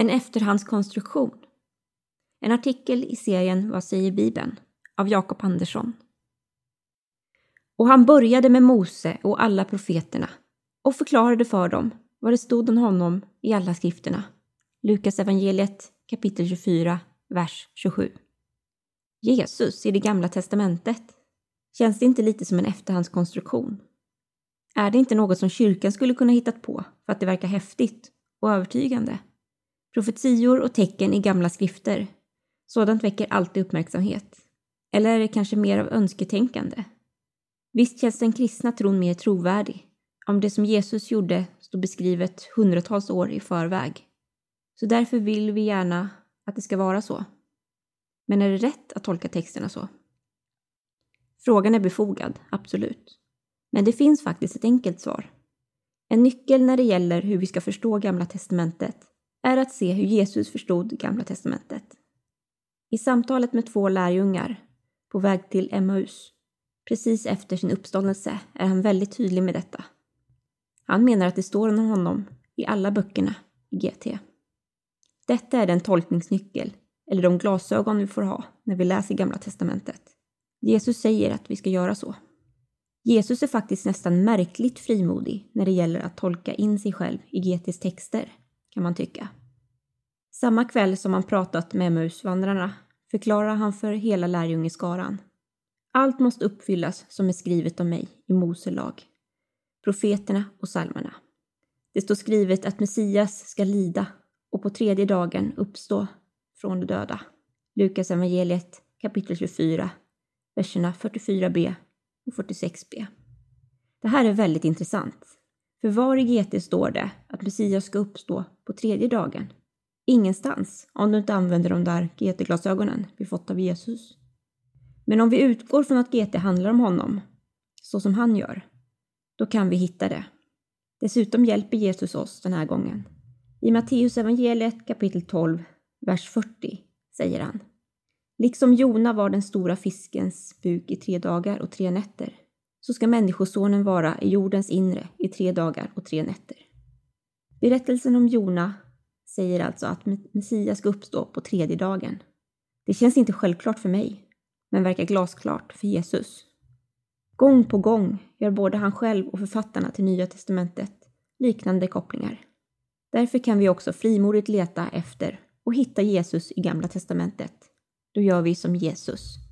En efterhandskonstruktion. En artikel i serien Vad säger Bibeln? av Jakob Andersson. Och han började med Mose och alla profeterna och förklarade för dem vad det stod om honom i alla skrifterna. Lukas evangeliet kapitel 24, vers 27. Jesus i det gamla testamentet. Känns det inte lite som en efterhandskonstruktion? Är det inte något som kyrkan skulle kunna hittat på för att det verkar häftigt och övertygande? Profetior och tecken i gamla skrifter. Sådant väcker alltid uppmärksamhet. Eller är det kanske mer av önsketänkande? Visst känns den kristna tron mer trovärdig om det som Jesus gjorde står beskrivet hundratals år i förväg. Så därför vill vi gärna att det ska vara så. Men är det rätt att tolka texterna så? Frågan är befogad, absolut. Men det finns faktiskt ett enkelt svar. En nyckel när det gäller hur vi ska förstå Gamla Testamentet är att se hur Jesus förstod Gamla Testamentet. I samtalet med två lärjungar på väg till Emmaus, precis efter sin uppståndelse, är han väldigt tydlig med detta. Han menar att det står om honom i alla böckerna i GT. Detta är den tolkningsnyckel, eller de glasögon vi får ha när vi läser Gamla Testamentet. Jesus säger att vi ska göra så. Jesus är faktiskt nästan märkligt frimodig när det gäller att tolka in sig själv i GTs texter, kan man tycka. Samma kväll som han pratat med Emmausvandrarna förklarar han för hela lärjungeskaran. Allt måste uppfyllas som är skrivet om mig i Mose lag, profeterna och psalmerna. Det står skrivet att Messias ska lida och på tredje dagen uppstå från de döda. Lukas evangeliet kapitel 24, verserna 44b och 46b. Det här är väldigt intressant. För var i GT står det att Messias ska uppstå tredje dagen? Ingenstans, om du inte använder de där GT-glasögonen vi fått av Jesus. Men om vi utgår från att GT handlar om honom, så som han gör, då kan vi hitta det. Dessutom hjälper Jesus oss den här gången. I Matteus evangeliet kapitel 12, vers 40 säger han Liksom Jona var den stora fiskens buk i tre dagar och tre nätter, så ska Människosonen vara i jordens inre i tre dagar och tre nätter. Berättelsen om Jona säger alltså att Messias ska uppstå på tredje dagen. Det känns inte självklart för mig, men verkar glasklart för Jesus. Gång på gång gör både han själv och författarna till Nya testamentet liknande kopplingar. Därför kan vi också frimodigt leta efter och hitta Jesus i Gamla testamentet. Då gör vi som Jesus.